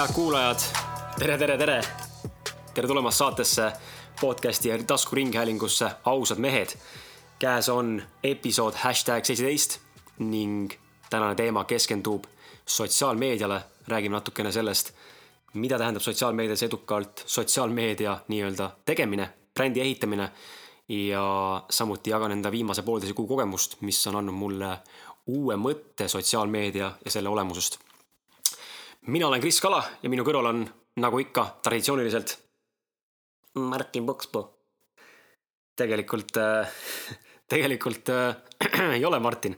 head kuulajad. tere, tere, tere. tere tulemast saatesse podcasti taskuringhäälingusse Ausad mehed. käes on episood hashtag seitseteist ning tänane teema keskendub sotsiaalmeediale. räägime natukene sellest, mida tähendab sotsiaalmeedias edukalt sotsiaalmeedia nii-öelda tegemine, brändi ehitamine ja samuti jagan enda viimase poolteise kuu kogemust, mis on andnud mulle uue mõtte sotsiaalmeedia ja selle olemusest. Mina olen Kris Kala ja minu kõrval on, nagu ikka, traditsiooniliselt Martin Pukspuu. tegelikult, tegelikult äh, ei ole Martin.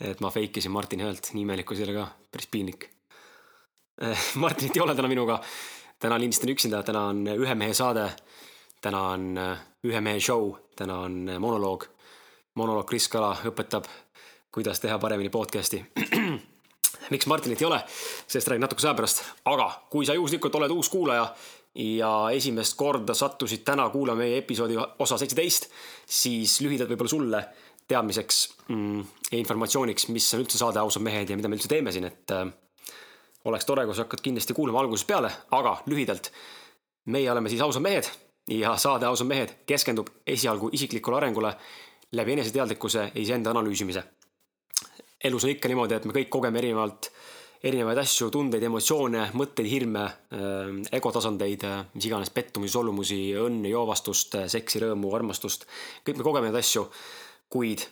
et ma fake isin Martini häält, nii imelik kui see oli ka, päris piinlik. Martinit ei ole täna minuga. täna lindistan üksinda, täna on ühe mehe saade. täna on ühe mehe show, täna on monoloog. monoloog Kris Kala õpetab kuidas teha paremini podcast'i. miks Martinit ei ole, sellest räägin natukese aja pärast, aga kui sa juhuslikult oled uus kuulaja ja esimest korda sattusid täna kuulama meie episoodi osa seitseteist, siis lühidalt võib-olla sulle teadmiseks mm, ja informatsiooniks, mis on üldse saade Ausad mehed ja mida me üldse teeme siin, et äh, oleks tore, kui sa hakkad kindlasti kuulama algusest peale, aga lühidalt. meie oleme siis Ausad mehed ja saade Ausad mehed keskendub esialgu isiklikule arengule läbi eneseteadlikkuse ja iseenda analüüsimise elus on ikka niimoodi, et me kõik kogeme erinevalt, erinevaid asju, tundeid, emotsioone, mõtteid, hirme, äh, egotasandeid, äh, mis iganes, pettumusi, solvumusi, õnne, joovastust, äh, seksi, rõõmu, armastust. kõik me kogeme neid asju, kuid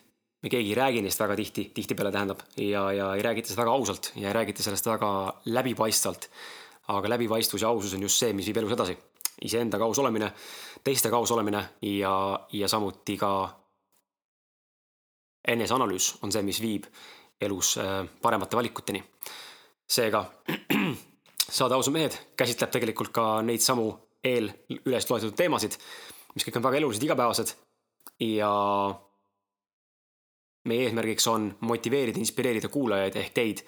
me keegi ei räägi neist väga tihti, tihtipeale tähendab, ja, ja ei räägita seda väga ausalt ja ei räägita sellest väga läbipaistvalt. aga läbipaistvus ja ausus on just see, mis viib elus edasi. iseendaga aus olemine, teistega aus olemine ja, ja samuti ka eneseanalüüs on see, mis viib elus äh, paremate valikuteni. seega saade Ausad mehed käsitleb tegelikult ka neid samu eel üles loetud teemasid, mis kõik on väga elulised, igapäevased ja meie eesmärgiks on motiveerida, inspireerida kuulajaid ehk teid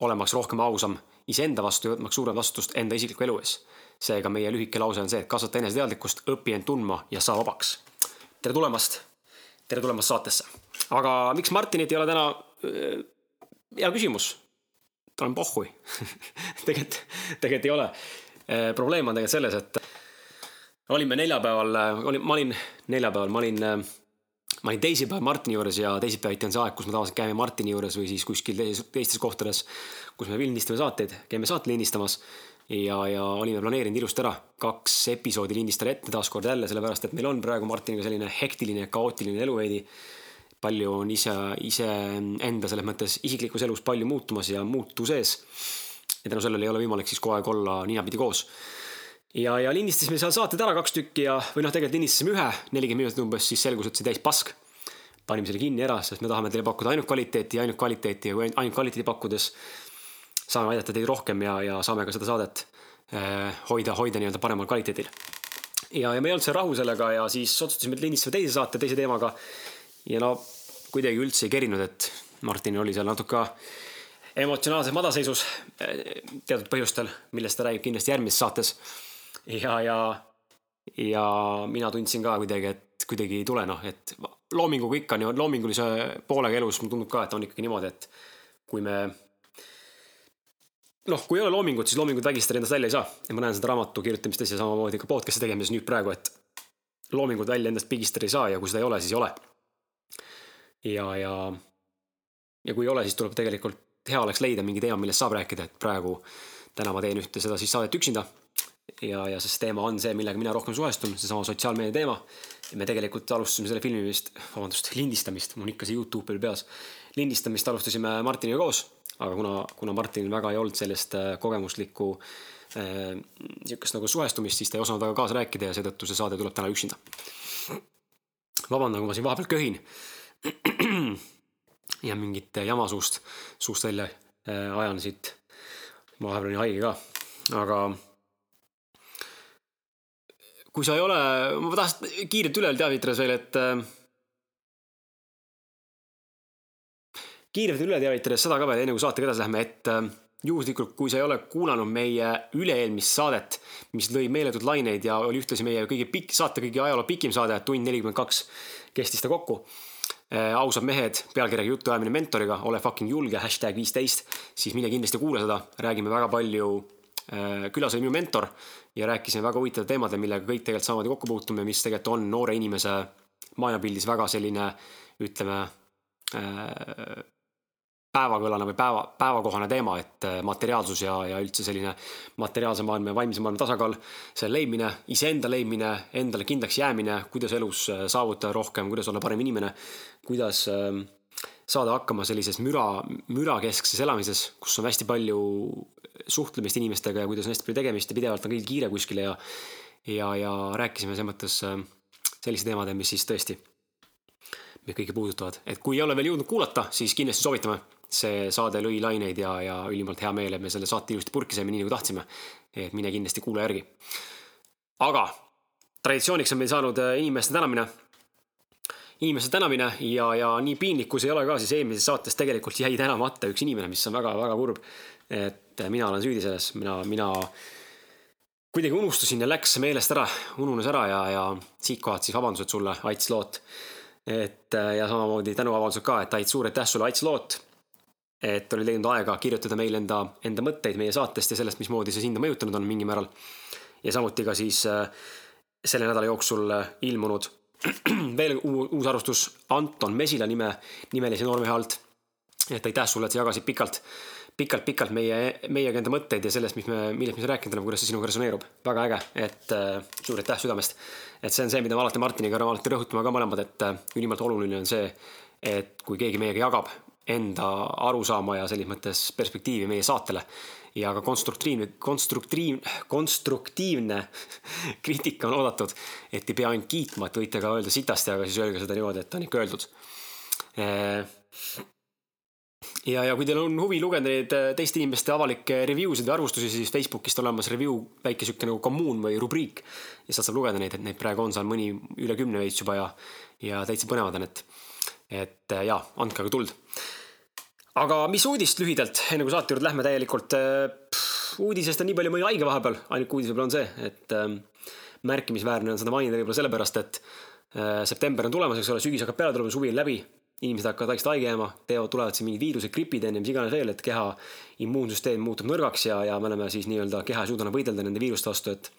olemaks rohkem ausam iseenda vastu ja võtmaks suuremat vastutust enda isikliku elu ees. seega meie lühike lause on see, et kasvata eneseteadlikkust, õpi end tundma ja saa vabaks. tere tulemast, tere tulemast saatesse. aga miks Martinit ei ole täna hea küsimus. tal on pohhui tegelikult, tegelikult ei ole. Äh, probleem on tegelikult selles, et olime neljapäeval, olin, ma olin neljapäeval, ma olin, ma olin teisipäeval Martini juures ja teisipäeviti on see aeg, kus me tavaliselt käime Martini juures või siis kuskil teistes kohtades, kus me lindistame saateid, käime saate lindistamas ja, ja olime planeerinud ilusti ära kaks episoodi lindistada ette taaskord jälle, sellepärast et meil on praegu Martiniga selline hektiline, kaootiline elu veidi palju on ise, iseenda selles mõttes isiklikus elus palju muutumas ja muutuses. ja tänu sellele ei ole võimalik siis kogu aeg olla ninapidi koos. ja, ja lindistasime seal saated ära kaks tükki ja, või noh, tegelikult lindistasime ühe, nelikümmend minutit umbes, siis selgus, et see täis pask. panime selle kinni ära, sest me tahame teile pakkuda ainult kvaliteeti ainult kvaliteeti ja kui ainult kvaliteeti pakkudes saame aidata teid rohkem ja, ja saame ka seda saadet eh, hoida, hoida nii-öelda paremal kvaliteedil. ja, ja me ei olnud seal rahul sellega ja siis otsustasime, et lindistame teise saate teise teemaga ja no kuidagi üldse ei kerinud, et Martin oli seal natuke emotsionaalses madalseisus eh, teatud põhjustel, millest ta räägib kindlasti järgmises saates. ja, ja, ja mina tundsin ka kuidagi, et kuidagi ei tule, noh, et loominguga ikka loomingulise poolega elus mulle tundub ka, et on ikkagi niimoodi, et kui me noh, kui ei ole loomingut, siis loomingut vägistada endast välja ei saa. ja ma näen seda raamatu kirjutamist ja samamoodi ka podcast'i tegemises nüüd praegu, et loomingut välja endast pigistada ei saa ja kui seda ei ole, siis ei ole ja, ja, ja kui ei ole, siis tuleb tegelikult, hea oleks leida mingi teema, millest saab rääkida, et praegu täna ma teen ühte seda siis saadet üksinda. ja, ja sest teema on see, millega mina rohkem suhestun, seesama sotsiaalmeedia teema. ja me tegelikult alustasime selle filmimist, vabandust, lindistamist, mul on ikka see Youtube veel peas. lindistamist alustasime Martiniga koos, aga kuna, kuna Martinil väga ei olnud sellist äh, kogemuslikku äh, sihukest nagu suhestumist, siis ta ei osanud väga kaasa rääkida ja seetõttu see saade tuleb täna üksinda. vabandan, kui ma siin vahepeal köhin ja mingit jama suust, suust välja äh, ajan siit. vahepeal olin haige ka, aga kui sa ei ole, ma tahtsin kiirelt üle teavitada veel, et äh, kiirelt üle teavitades seda ka veel, enne kui saatega edasi läheme, et äh, juhuslikult, kui sa ei ole kuulanud meie üle-eelmist saadet, mis lõi meeletud laineid ja oli ühtlasi meie kõige pikk, saate kõige ajaloo pikim saade, tund nelikümmend kaks kestis ta kokku ausad mehed, pealkirjaga jutuajamine mentoriga, ole fucking julge, hashtag viisteist, siis mine kindlasti kuula seda, räägime väga palju külas oli minu mentor ja rääkisime väga huvitavatel teemadel, millega kõik tegelikult samamoodi kokku puutume, mis tegelikult on noore inimese maailmapildis väga selline, ütleme päevakõlane või päeva, päevakohane teema, et äh, materiaalsus ja, ja üldse selline materiaalse maailma ja vaimse maailma tasakaal, selle leidmine, iseenda leidmine, endale kindlaks jäämine, kuidas elus äh, saavutada rohkem, kuidas olla parem inimene, kuidas äh, saada hakkama sellises müra, mürakeskses elamises, kus on hästi palju suhtlemist inimestega ja kuidas on hästi palju tegemist ja pidevalt on kõigil kiire kuskile ja ja, ja rääkisime selles mõttes äh, sellise teemade, mis siis tõesti meid kõiki puudutavad, et kui ei ole veel jõudnud kuulata, siis kindlasti soovitame see saade lõi laineid ja, ja ülimalt hea meel, et me selle saate ilusti purki saime, nii nagu tahtsime. et mine kindlasti kuula järgi. aga traditsiooniks on meil saanud äh, inimeste tänamine. inimeste tänamine ja, ja nii piinlik, kui see ei ole ka, siis eelmises saates tegelikult jäi tänamata üks inimene, mis on väga-väga kurb. et äh, mina olen süüdi selles, mina, mina kuidagi unustasin ja läks meelest ära, ununes ära ja, ja siitkohalt siis vabandused sulle, Ats Loot. et äh, ja samamoodi tänuavaldused ka, et Ait, suur aitäh sulle, Ats Loot et oli leidnud aega kirjutada meile enda, enda mõtteid meie saatest ja sellest, mismoodi see sind mõjutanud on mingil määral. ja samuti ka siis äh, selle nädala jooksul äh, ilmunud veel uus arvustus Anton Mesila nime, nimelise noormehe alt. et aitäh sulle, et sa jagasid pikalt, pikalt-pikalt meie, meiega enda mõtteid ja sellest, mis me, millest me rääkinud oleme, kuidas see sinuga resoneerub. väga äge, et äh, suur aitäh südamest. et see on see, mida me alati Martiniga alati rõhutame ka mõlemad, et äh, ülimalt oluline on see, et kui keegi meiega jagab enda arusaama ja selles mõttes perspektiivi meie saatele. ja ka konstruktiivne, konstruktiivne, konstruktiivne kriitika on oodatud. et ei pea ainult kiitma, et võite ka öelda sitasti, aga siis öelge seda niimoodi, et on ikka öeldud. ja, ja kui teil on huvi lugeda neid teiste inimeste avalikke review sid või arvustusi, siis Facebookist olemas review, väike sihuke nagu kommuun või rubriik. ja sealt saab lugeda neid, et neid praegu on seal mõni üle kümne veits juba ja, ja täitsa põnevad on, et et äh, jaa, andke aga tuld. aga mis uudist lühidalt, enne kui saate juurde lähme täielikult. Äh, uudisest on nii palju mõni haige vahepeal, ainuke uudis võib-olla on see, et ähm, märkimisväärne on seda mainida võib-olla sellepärast, et äh, september on tulemas, eks ole, sügis hakkab peale tulema, suvi on läbi inimesed hakkavad vaikselt haige jääma, teevad, tulevad siin mingid viirused, gripid enne, mis iganes veel, et keha immuunsüsteem muutub nõrgaks ja, ja me oleme siis nii-öelda, keha ei suuda enam võidelda nende viiruste vastu, et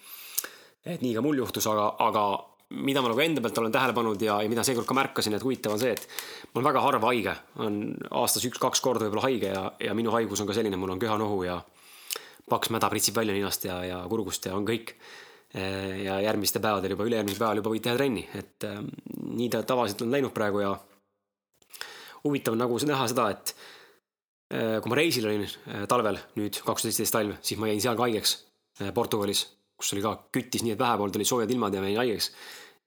et nii ka mul juhtus, aga, aga mida ma nagu enda pealt olen tähele pannud ja, ja mida seekord ka märkasin, et huvitav on see, et ma olen väga harva haige, on aastas üks-kaks korda võib-olla haige ja, ja minu haigus on ka selline, mul on köhanohu ja paks mäda pritsib välja ninast ja, ja kurgust ja on kõik. ja järgmistel päevadel juba, ülejärgmisel päeval juba võid teha trenni, et äh, nii ta tavaliselt on läinud praegu ja huvitav on nagu näha seda, et äh, kui ma reisil olin äh, talvel nüüd kaks tuhat seitseteist talv, siis ma jäin seal ka haigeks Portugalis kus oli ka, küttis nii, et vähe polnud, olid soojad ilmad ja ma jäin haigeks.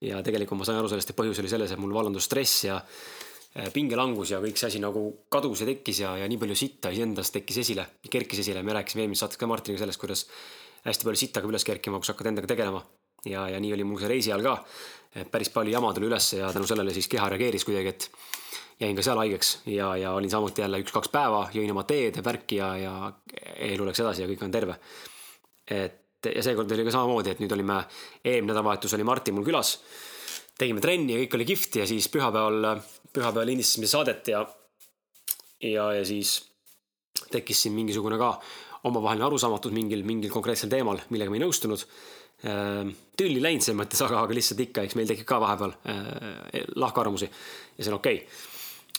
ja tegelikult ma sain aru sellest, et põhjus oli selles, et mul vallandus stress ja äh, pingelangus ja kõik see asi nagu kadus ja tekkis ja, ja nii palju sitta iseendast tekkis esile, kerkis esile, me rääkisime eelmises saates ka Martiniga sellest, kuidas hästi palju sitta hakkab üles kerkima, kui sa hakkad endaga tegelema. ja, ja nii oli mul see reisi ajal ka. päris palju jama tuli ülesse ja tänu sellele siis keha reageeris kuidagi, et jäin ka seal haigeks ja, ja olin samuti jälle üks-kaks päeva, jõin oma teed ja värki ja, ja elu läks edasi ja kõik on terve. et ja seekord oli ka samamoodi, et nüüd olime, eelmine nädalavahetus oli Martin mul külas. tegime trenni ja kõik oli kihvt ja siis pühapäeval, pühapäeval lindistasime saadet ja, ja, ja siis tekkis siin mingisugune ka omavaheline arusaamatus mingil, mingil konkreetsel teemal, millega me ei nõustunud. Ehm, tülli läinud selles mõttes, aga, aga lihtsalt ikka, eks meil tekib ka vahepeal äh, lahkarvamusi ja see on okei okay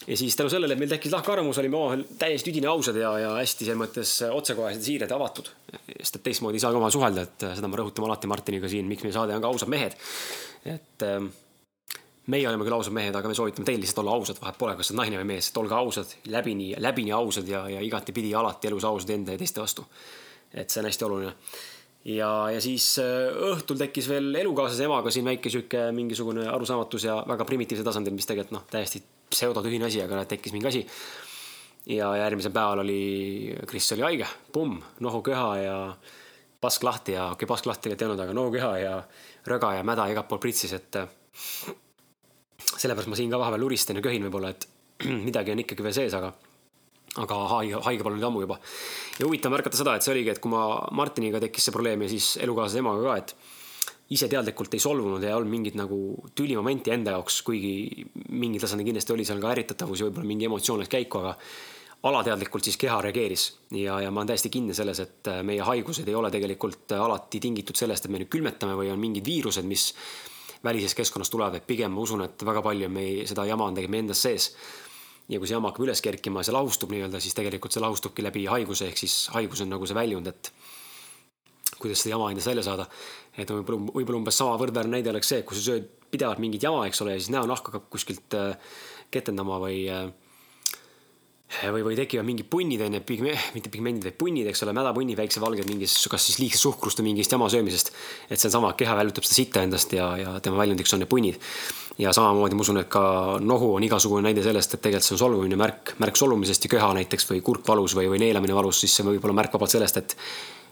ja siis tänu sellele, et meil tekkis lahkarvamus, olime omavahel täiesti üdini ausad ja, ja hästi selles mõttes otsekohesed, siired ja avatud. sest et teistmoodi ei saa ka omavahel suhelda, et seda me rõhutame alati Martiniga siin, miks meie saade on ka ausad mehed. et ähm, meie oleme küll ausad mehed, aga me soovitame teil lihtsalt olla ausad, vahet pole, kas sa oled naine või mees, et olge ausad, läbini, läbini ausad ja, ja igatepidi alati elus ausad enda ja teiste vastu. et see on hästi oluline ja, ja siis äh, õhtul tekkis veel elukaaslase emaga siin väike sihuke mingisugune arusaamatus ja väga primitiivsel tasandil, mis tegelikult noh, täiesti pseudotühine asi, aga tekkis mingi asi. ja järgmisel päeval oli, Kris oli haige, pumm, nohuköha ja pask lahti ja, okei okay,, pask lahti ei olnud, aga nohuköha ja röga ja mäda igalt poolt pritsis, et sellepärast ma siin ka vahepeal luristan ja köhin võib-olla, et midagi on ikkagi veel sees, aga aga haige, haige pole nüüd ammu juba. ja huvitav märgata seda, et see oligi, et kui ma Martiniga tekkis see probleem ja siis elukaaslase emaga ka, et ise teadlikult ei solvunud ja ei olnud mingit nagu tülimomenti enda jaoks, kuigi mingil tasandil kindlasti oli seal ka ärritatavus ja võib-olla mingi emotsioon läks käiku, aga alateadlikult siis keha reageeris ja, ja ma olen täiesti kindel selles, et äh, meie haigused ei ole tegelikult äh, alati tingitud sellest, et me nüüd külmetame või on mingid viirused, mis välisest keskkonnast tulevad, et pigem ma usun, et väga palju me seda jama on tegelikult meie endas sees. ja kui see jama hakkab üles kerkima ja see lahustub nii-öelda, siis tegelikult see lahustubki läbi haiguse, ehk siis haigus on nagu see väljund, et kuidas seda jama endast välja saada. Et võib-olla, võib-olla umbes sama võrdväärne näide oleks see, kui sa sööd pidevalt mingit jama, eks ole, ja siis näonahk hakkab kuskilt äh, ketendama või äh, või, või tekivad mingid punnid onju, pigme, mitte pigmendid, vaid punnid, eks ole, mädapunnid, väiksevalged mingist, kas siis liigset suhkrust või mingist jama söömisest. et see on sama, keha väljutab seda sitta endast ja, ja tema väljundiks on need punnid. ja samamoodi ma usun, et ka nohu on igasugune näide sellest, et tegelikult see on solvumine märk, märk solvumisest ja köha näiteks või kurk valus või, või neelamine valus, siis see võib olla märk vabalt sellest, et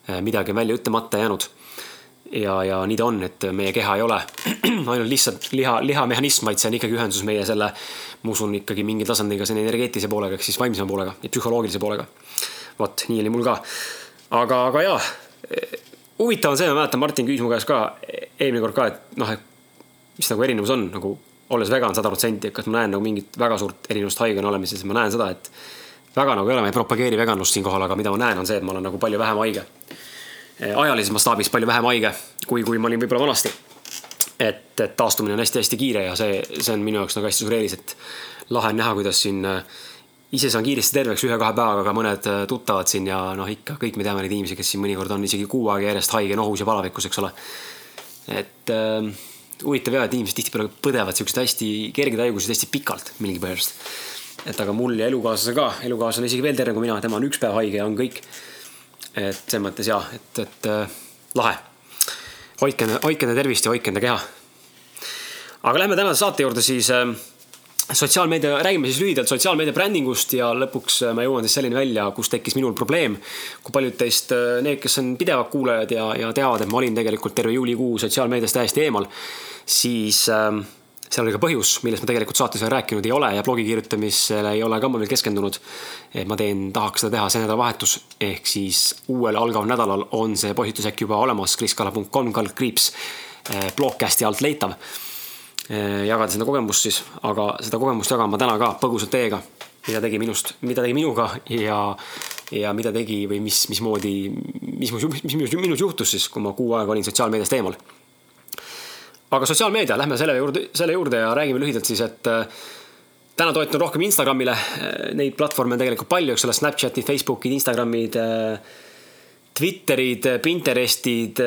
äh, midagi on välja ütlemata jäänud ja, ja nii ta on, et meie keha ei ole ainult lihtsalt liha, lihamehhanism, vaid see on ikkagi ühendus meie selle, ma usun ikkagi mingil tasandil ka selle energeetilise poolega, ehk siis vaimsema poolega ja psühholoogilise poolega. vot, nii oli mul ka. aga, aga jaa, huvitav on see, ma mäletan, Martin küsis mu käest ka eelmine kord ka, et noh, et mis nagu erinevus on nagu olles vegan sada protsenti, et kas ma näen nagu mingit väga suurt erinevust haigena olemises, ma näen seda, et väga nagu ei ole, ma ei propageeri veganlust siinkohal, aga mida ma näen, on see, et ma olen nagu palju vähem haige ajalises mastaabis palju vähem haige, kui, kui ma olin võib-olla vanasti. et, et taastumine on hästi-hästi kiire ja see, see on minu jaoks nagu hästi suur eelis, et lahe on näha, kuidas siin eh, ise saan kiiresti terveks ühe-kahe päevaga, aga mõned eh, tuttavad siin ja noh, ikka kõik me teame neid inimesi, kes siin mõnikord on isegi kuu aega järjest haige, nohus ja palavikus, eks ole. et äh, huvitav ja, et inimesed tihtipeale põdevad siukseid hästi kergeid haigusi hästi pikalt mingil põhjusest. et aga mul ja elukaaslasel ka, elukaaslane isegi veel tervem kui mina, tema on üks päev haige ja on kõik et selles mõttes jah, et, et äh, lahe. hoidke, hoidke enda tervist ja hoidke enda keha. aga lähme tänase saate juurde siis äh, sotsiaalmeedia, räägime siis lühidalt sotsiaalmeedia brändingust ja lõpuks äh, ma jõuan siis selleni välja, kus tekkis minul probleem. kui paljud teist, äh, need, kes on pidevad kuulajad ja, ja teavad, et ma olin tegelikult terve juulikuu sotsiaalmeediast täiesti eemal, siis äh, seal oli ka põhjus, millest ma tegelikult saates veel rääkinud ei ole ja blogi kirjutamisele ei ole ka ma veel keskendunud. et ma teen, tahaks seda teha see nädalavahetus ehk siis uuel algaval nädalal on see postitus äkki juba olemas, kriskala.com kaldkriips eh, blogcast'i alt leitav. Eh, jagada seda kogemust siis, aga seda kogemust jagan ma täna ka põgusalt teiega, mida tegi minust, mida tegi minuga ja, ja mida tegi või mis, mismoodi, mis, mis, mis minus, minus juhtus siis, kui ma kuu aega olin sotsiaalmeediast eemal aga sotsiaalmeedia, lähme selle juurde, selle juurde ja räägime lühidalt siis, et äh, täna toetun rohkem Instagramile. Äh, neid platvorme on tegelikult palju, eks ole, Snapchatid, Facebookid, Instagramid, äh, Twitterid, Pinterestid,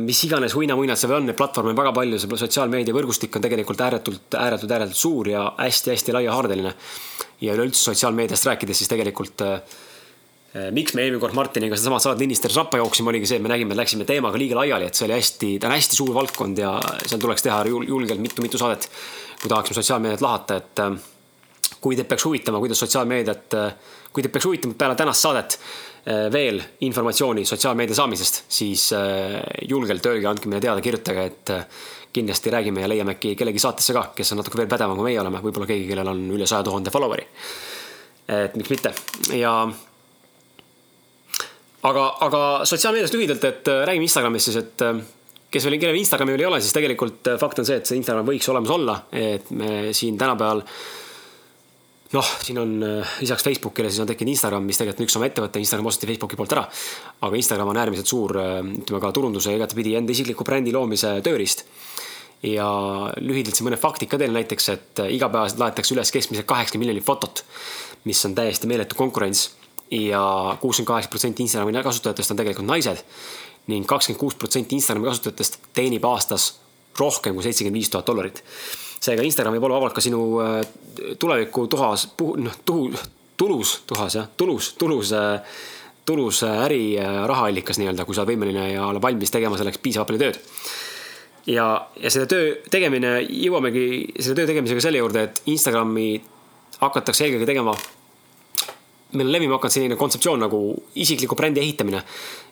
mis iganes uinamuinad seal on, neid platvorme on väga palju, see sotsiaalmeedia võrgustik on tegelikult ääretult, ääretult, ääretult suur ja hästi-hästi laiahaardeline. ja üleüldse sotsiaalmeediast rääkides, siis tegelikult äh, miks me eelmine kord Martiniga sedasama saadet lindistajat rappa jooksime, oligi see, et me nägime, et läksime teemaga liiga laiali, et see oli hästi, ta on hästi suur valdkond ja seal tuleks teha julgelt mitu-mitu saadet. kui tahaksime sotsiaalmeediat lahata, et äh, kui teid peaks huvitama, kuidas sotsiaalmeediat, äh, kui teid peaks huvitama peale tänast saadet veel informatsiooni sotsiaalmeedia saamisest, siis julgelt öelge, andke meile teada, kirjutage, et kindlasti räägime ja leiame äkki kellegi saatesse ka, kes on natuke veel pädevam, kui meie oleme, võib-olla keegi, kellel on üle saja tuhande follower'i. et miks mitte ja aga, aga sotsiaalmeediast lühidalt, et äh, räägime Instagramist siis, et äh, kes veel, kellel Instagrami veel ei ole, siis tegelikult äh, fakt on see, et see Instagram võiks olemas olla, et me siin tänapäeval noh, siin on lisaks Facebookile siis on tekkinud Instagram, mis tegelikult on üks oma ettevõte, Instagram osteti Facebooki poolt ära. aga Instagram on äärmiselt suur, ütleme ka turunduse ja igatepidi enda isikliku brändi loomise tööriist. ja lühidalt siin mõned faktid ka teile näiteks, et igapäevaselt laetakse üles keskmiselt kaheksakümmend miljonit fotot, mis on täiesti meeletu konkurents ja kuuskümmend kaheksa protsenti Instagrami kasutajatest on tegelikult naised ning kakskümmend kuus protsenti Instagrami kasutajatest teenib aastas rohkem kui seitsekümmend viis tuhat dollarit. seega Instagram võib olla vabalt ka sinu äh, tuleviku tuhas, noh, tuhu, tulus, tuhas jah, tulus, tulus, äh, tulus äh, äri rahaallikas nii-öelda, kui sa oled võimeline ja oled valmis tegema selleks piisavalt palju tööd. ja, ja selle töö tegemine, jõuamegi selle töö tegemisega selle juurde, et Instagrami hakatakse eelkõige tegema meil on levima hakanud selline kontseptsioon nagu isikliku brändi ehitamine.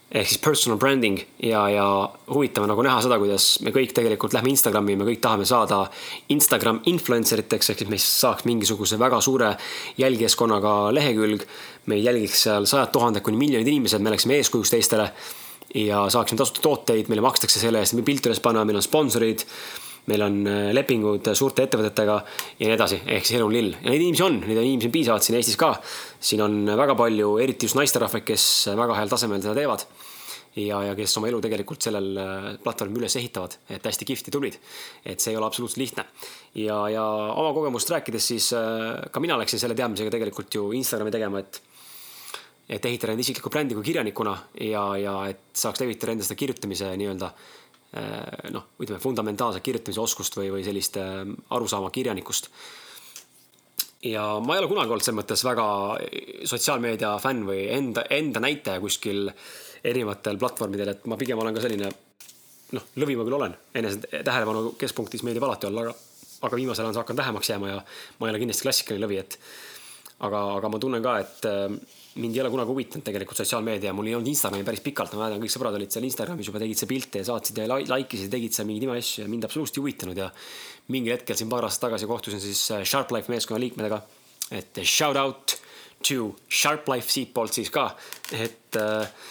ehk siis personal branding ja, ja huvitav on nagu näha seda, kuidas me kõik tegelikult lähme Instagrami, me kõik tahame saada Instagram influencer iteks, ehk siis meist saaks mingisuguse väga suure jälgijaskonnaga lehekülg. meid jälgiks seal sajad tuhanded kuni miljonid inimesed, me oleksime eeskujuks teistele ja saaksime tasuta tooteid, meile makstakse selle eest, me pilte üles panna, meil on sponsorid meil on äh, lepingud suurte ettevõtetega ja nii edasi, ehk siis elu on lill ja neid inimesi on, neid inimesi on piisavalt siin Eestis ka. siin on väga palju, eriti just naisterahvaid, kes väga heal tasemel seda teevad ja, ja kes oma elu tegelikult sellel äh, platvormil üles ehitavad, et hästi kihvt ja tublid. et see ei ole absoluutselt lihtne. ja, ja oma kogemust rääkides, siis äh, ka mina läksin selle teadmisega tegelikult ju Instagrami tegema, et et ehitada enda isiklikku brändi kui kirjanikuna ja, ja et saaks levitada enda seda kirjutamise nii-öelda noh, ütleme fundamentaalse kirjutamise oskust või, või sellist arusaama kirjanikust. ja ma ei ole kunagi olnud selles mõttes väga sotsiaalmeedia fänn või enda, enda näitaja kuskil äh, erinevatel platvormidel, et ma pigem olen ka selline noh, lõvi ma küll olen, enese tähelepanu keskpunktis meeldib alati olla, aga, aga viimasel ajal on see hakanud vähemaks jääma ja ma ei ole kindlasti klassikaline lõvi, et aga, aga ma tunnen ka, et äh, mind ei ole kunagi huvitanud tegelikult sotsiaalmeedia, mul ei olnud Instagrami päris pikalt, ma mäletan, kõik sõbrad olid seal Instagramis juba, tegid seal pilte ja saatsid ja like isid, tegid seal mingeid imeasju ja mind absoluutselt ei huvitanud ja mingil hetkel siin paar aastat tagasi kohtusin siis äh, Sharp Life meeskonna liikmetega, et shout out to Sharp Life siitpoolt siis ka, et äh,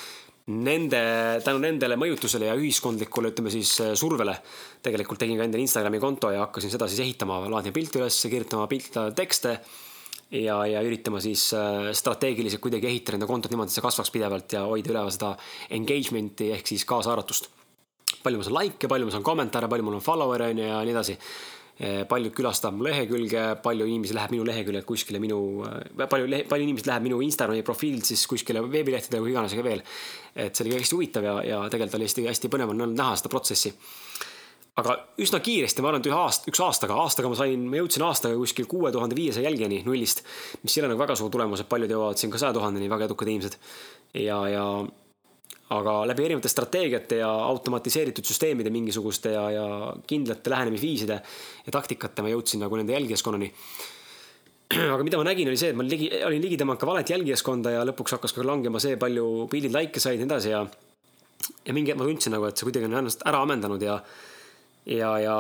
nende, tänu nendele mõjutusele ja ühiskondlikule, ütleme siis äh, survele, tegelikult tegin ka endale Instagrami konto ja hakkasin seda siis ehitama, laadima pilte üles, kirjutama pilte, tekste ja, ja üritama siis äh, strateegiliselt kuidagi ehitada enda kontot niimoodi, et see kasvaks pidevalt ja hoida üleval seda engagement'i ehk siis kaasaaratust. palju ma saan like'e, palju ma saan kommentaare, palju mul on follower'e on ju ja nii edasi Eh, paljud külastavad mu lehekülge, palju inimesi läheb minu leheküljelt kuskile minu, eh, palju, palju inimesi läheb minu Instagrami profiililt siis kuskile veebilehtedele või iganes veel. et see oli hästi huvitav ja, ja tegelikult oli hästi, hästi põnev on olnud näha seda protsessi. Aga üsna kiiresti, ma arvan, et ühe aasta, üks aastaga, aastaga ma sain, ma jõudsin aastaga kuskil kuue tuhande viiesaja jälgijani nullist, mis ei ole nagu väga suur tulemus, et paljud jõuavad siin ka saja tuhandeni, väga edukad inimesed. ja, ja aga läbi erinevate strateegiate ja automatiseeritud süsteemide mingisuguste ja, ja kindlate lähenemisviiside ja taktikate ma jõudsin nagu nende jälgijaskonnani. aga mida ma nägin, oli see, et ma ligi, olin ligi tõmmanud ka valet jälgijaskonda ja lõpuks hakkas ka langema see, palju pildid likee said ja nii edasi ja ja mingi hetk ma tundsin nagu, et see kuidagi on ennast ära ammendanud ja ja, ja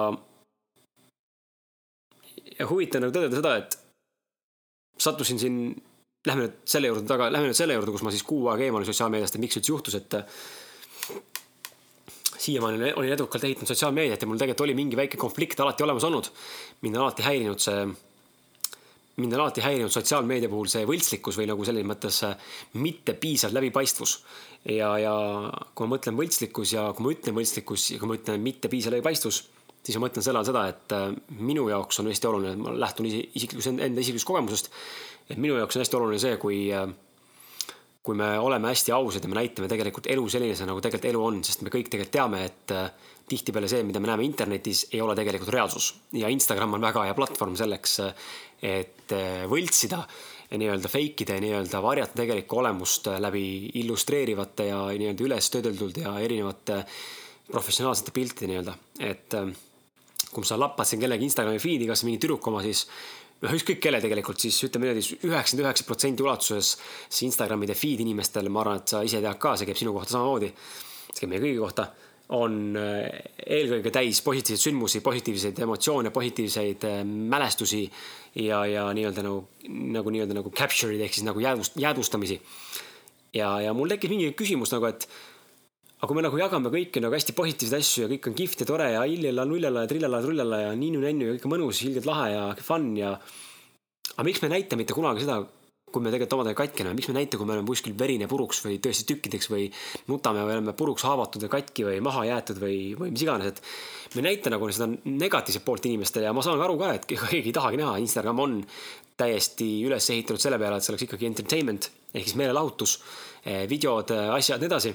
ja huvitav nagu tõdeda seda, et sattusin siin lähme nüüd selle juurde taga, lähme nüüd selle juurde, kus ma siis kuu aega eemal sotsiaalmeediast, et miks üldse juhtus, et siiamaani olin edukalt ehitanud sotsiaalmeediat ja mul tegelikult oli mingi väike konflikt alati olemas olnud. mind on alati häirinud see, mind on alati häirinud sotsiaalmeedia puhul see võltslikkus või nagu selles mõttes mitte piisav läbipaistvus. ja, ja kui ma mõtlen võltslikkus ja kui ma ütlen võltslikkus ja kui ma ütlen mitte piisav läbipaistvus, siis ma mõtlen selle all seda, et minu jaoks on hästi oluline, ma lähtun isiklikust, enda isiklikust kogemusest et minu jaoks on hästi oluline see, kui, äh, kui me oleme hästi ausad ja me näitame tegelikult elu sellisena, nagu tegelikult elu on, sest me kõik tegelikult teame, et äh, tihtipeale see, mida me näeme internetis, ei ole tegelikult reaalsus. ja Instagram on väga hea platvorm selleks, äh, et võltsida ja nii-öelda fake ida ja nii-öelda varjata tegelikku olemust läbi illustreerivate ja nii-öelda üles töödeldud ja erinevate professionaalsete piltide nii-öelda, et kui sa lappad siin kellegi Instagrami feed'i, kas mingi tüdruk oma, siis noh, ükskõik kelle tegelikult siis ütleme niimoodi, üheksakümmend üheksa protsenti ulatuses see Instagramide feed inimestel, ma arvan, et sa ise tead ka, see käib sinu kohta samamoodi. see käib meie kõigi kohta, on äh, eelkõige täis positiivseid sündmusi, positiivseid emotsioone, positiivseid äh, mälestusi ja, ja nii-öelda nagu, nagu nii-öelda nagu capture'id ehk siis nagu jäädvust, jäädvustamisi. ja, ja mul tekkis mingi küsimus nagu, et aga kui me nagu jagame kõiki nagu hästi positiivseid asju ja kõik on kihvt ja tore ja illila, nullala ja trillala, trullala ja ninnu-nännu ja kõik on mõnus, ilgelt lahe ja fun ja. aga miks me ei näita mitte kunagi seda, kui me tegelikult omadega katki oleme, miks me ei näita, kui me oleme kuskil verine puruks või tõesti tükkideks või nutame või oleme puruks haavatud ja katki või maha jäetud või, või mis iganes, et me ei näita nagu seda negatiivset poolt inimestele ja ma saan aru ka, et keegi ei tahagi näha, Instagram on täiesti üles ehitatud selle peale, et see oleks ikkagi entertainment ehk siis meelelahutus, eh, videod, asjad, nii edasi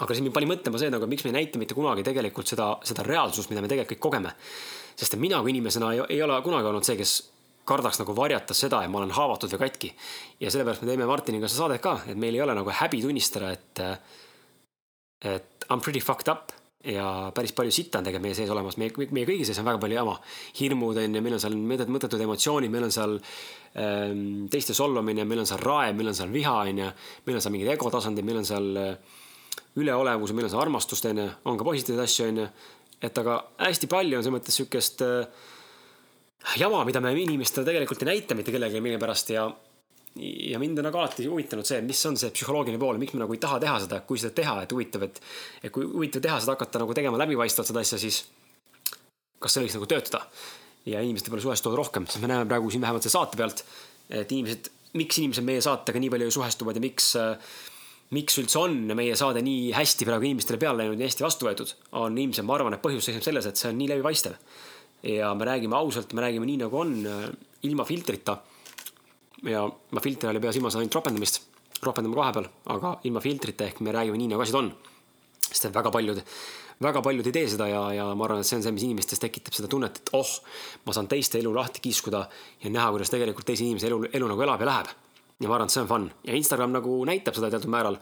aga see mind pani mõtlema see nagu, miks me ei näita mitte kunagi tegelikult seda, seda reaalsust, mida me tegelikult kõik kogeme. sest et mina kui inimesena ei, ei ole kunagi olnud see, kes kardaks nagu varjata seda, et ma olen haavatud või katki. ja sellepärast me teeme Martiniga seda saadet ka, et meil ei ole nagu häbi tunnistada, et, et I m pretty fucked up ja päris palju sitta on tegelikult meie sees olemas, meie, meie kõigi sees on väga palju jama. hirmud on ju, meil on seal mõttetud emotsioonid, meil on seal ähm, teiste solvamine, meil on seal raev, meil on seal viha, on ju. meil on seal mingid egotasandid, meil on seal äh, üleolevus, meil on see armastust, onju, on ka positiivseid asju, onju. et aga hästi palju on selles mõttes sihukest äh, jama, mida me inimestele tegelikult ei näita mitte kellelegi millegipärast ja ja mind on nagu alati huvitanud see, mis on see psühholoogiline pool, miks me nagu ei taha teha seda, kui seda teha, et huvitav, et. et kui huvitav teha seda, hakata nagu tegema läbipaistvalt seda asja, siis. kas see võiks nagu töötada. ja inimesed võib-olla suhestuvad rohkem, sest me näeme praegu siin vähemalt selle saate pealt, et inimesed, miks inimesed meie saatega nii palju suhestuvad ja miks äh, miks üldse on meie saade nii hästi praegu inimestele peale läinud ja hästi vastu võetud, on ilmselt, ma arvan, et põhjus seisneb selles, et see on nii läbipaistev. ja me räägime ausalt, me räägime nii, nagu on, ilma filtrita. ja ma filtri all ei pea silmas ainult ropendamist, ropendame vahepeal, aga ilma filtrita ehk me räägime nii, nagu asjad on. sest et väga paljud, väga paljud ei tee seda ja, ja ma arvan, et see on see, mis inimestes tekitab seda tunnet, et oh, ma saan teiste elu lahti kiskuda ja näha, kuidas tegelikult teise inimese elu, elu nagu elab ja läheb ja ma arvan, et see on fun ja Instagram nagu näitab seda teatud määral.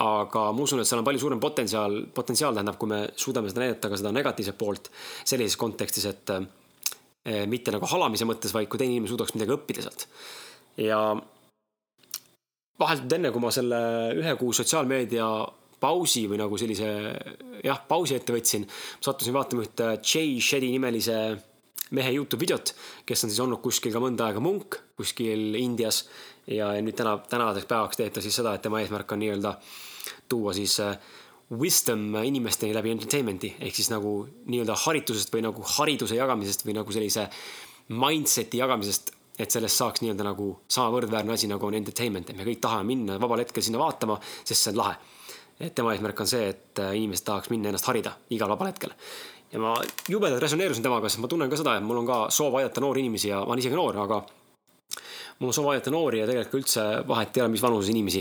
aga ma usun, et seal on palju suurem potentsiaal, potentsiaal tähendab, kui me suudame seda näidata ka seda negatiivset poolt sellises kontekstis, et eh, mitte nagu halamise mõttes, vaid kui teine inimene suudaks midagi õppida sealt. ja vahetult enne, kui ma selle ühe kuu sotsiaalmeedia pausi või nagu sellise jah, pausi ette võtsin, sattusin vaatama ühte Jay Shetty nimelise mehe Youtube videot, kes on siis olnud kuskil ka mõnda aega munk kuskil Indias ja nüüd täna, tänaseks päevaks teeb ta siis seda, et tema eesmärk on nii-öelda tuua siis äh, wisdom inimesteni läbi entertainment'i ehk siis nagu nii-öelda haritusest või nagu hariduse jagamisest või nagu sellise mindset'i jagamisest, et sellest saaks nii-öelda nagu sama võrdväärne asi, nagu on entertainment, et me kõik tahame minna vabal hetkel sinna vaatama, sest see on lahe. et tema eesmärk on see, et äh, inimesed tahaks minna ennast harida igal vabal hetkel. ja ma jubedalt resoneerusin temaga, sest ma tunnen ka seda, et mul on ka soov aidata noori inimesi ja ma olen isegi noor, aga mul on soov aidata noori ja tegelikult üldse vahet ei ole, mis vanuses inimesi.